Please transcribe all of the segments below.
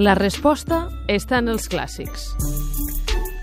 La resposta està en els clàssics.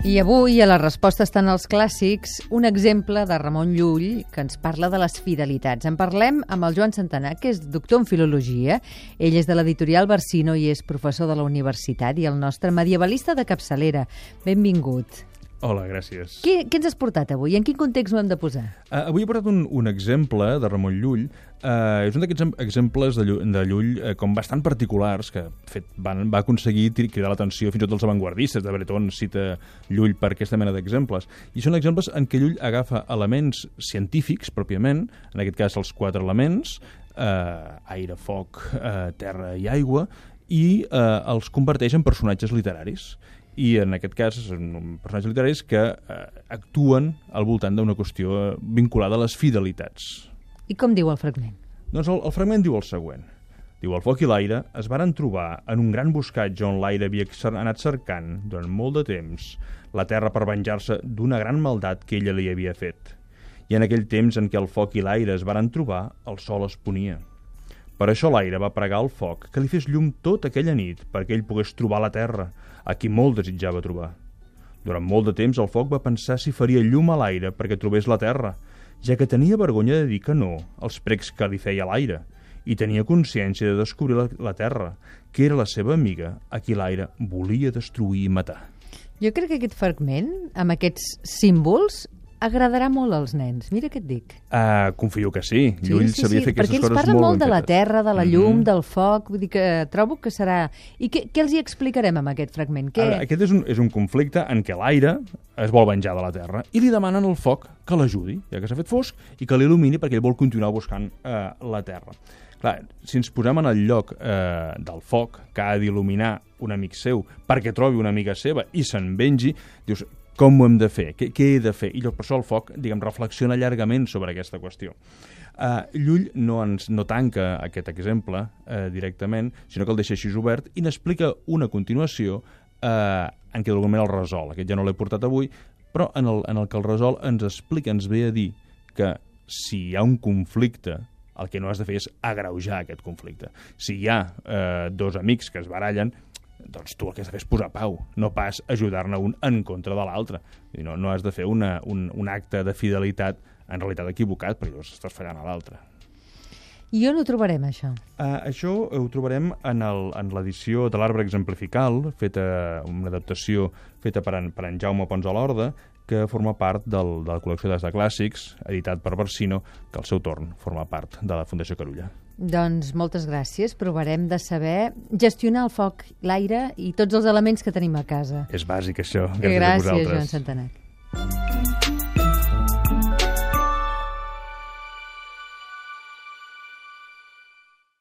I avui, a la resposta estan els clàssics, un exemple de Ramon Llull que ens parla de les fidelitats. En parlem amb el Joan Santanà, que és doctor en filologia. Ell és de l'editorial Barsino i és professor de la universitat i el nostre medievalista de capçalera. Benvingut. Hola, gràcies. Què, què ens has portat avui? En quin context ho hem de posar? Uh, avui he portat un, un exemple de Ramon Llull. Uh, és un d'aquests exemples de Llull, de Llull uh, com bastant particulars que fet, van, va aconseguir cridar l'atenció fins i tot dels avantguardistes. De Breton cita Llull per aquesta mena d'exemples. I són exemples en què Llull agafa elements científics, pròpiament, en aquest cas els quatre elements, uh, aire, foc, uh, terra i aigua, i uh, els converteix en personatges literaris i en aquest cas són personatges literaris que eh, actuen al voltant d'una qüestió vinculada a les fidelitats. I com diu el fragment? Doncs el, el fragment diu el següent. Diu, el foc i l'aire es varen trobar en un gran buscatge on l'aire havia anat cercant, durant molt de temps, la terra per venjar-se d'una gran maldat que ella li havia fet. I en aquell temps en què el foc i l'aire es varen trobar, el sol es ponia. Per això l'aire va pregar al foc que li fes llum tota aquella nit perquè ell pogués trobar la terra, a qui molt desitjava trobar. Durant molt de temps el foc va pensar si faria llum a l'aire perquè trobés la terra, ja que tenia vergonya de dir que no als pregs que li feia l'aire, i tenia consciència de descobrir la, la terra, que era la seva amiga, a qui l'aire volia destruir i matar. Jo crec que aquest fragment, amb aquests símbols, agradarà molt als nens. Mira què et dic. Uh, confio que sí. sí Llull sí, sabia sí, fer aquestes coses molt coses parla molt, de la terra, de la llum, Mhm. del foc, vull dir que trobo que serà... I què, què els hi explicarem amb aquest fragment? Què... Ara, aquest és un, és un conflicte en què l'aire es vol venjar de la Terra i li demanen al foc que l'ajudi, ja que s'ha fet fosc, i que l'il·lumini perquè ell vol continuar buscant eh, la Terra. Clar, si ens posem en el lloc eh, del foc, que ha d'il·luminar un amic seu perquè trobi una amiga seva i se'n vengi, dius, com ho hem de fer? Què, què he de fer? I per això el foc, diguem, reflexiona llargament sobre aquesta qüestió. Uh, Llull no, ens, no tanca aquest exemple uh, directament, sinó que el deixa així obert i n'explica una continuació uh, en què d'alguna manera el resol. Aquest ja no l'he portat avui, però en el, en el que el resol ens explica, ens ve a dir que si hi ha un conflicte el que no has de fer és agreujar aquest conflicte. Si hi ha eh, dos amics que es barallen, doncs tu el que has de fer és posar pau, no pas ajudar-ne un en contra de l'altre. No, no has de fer una, un, un acte de fidelitat en realitat equivocat, perquè llavors estàs fallant a l'altre. I on ho trobarem, això? Uh, això ho trobarem en el- en l'edició de l'Arbre Exemplifical, feta una adaptació feta per en, per en Jaume Pons a l'Horda, que forma part del, de la col·lecció de Clàssics, editat per Barsino, que al seu torn forma part de la Fundació Carulla. Doncs moltes gràcies. Provarem de saber gestionar el foc, l'aire i tots els elements que tenim a casa. És bàsic, això. Gràcies, a Gràcies. Joan Santanac.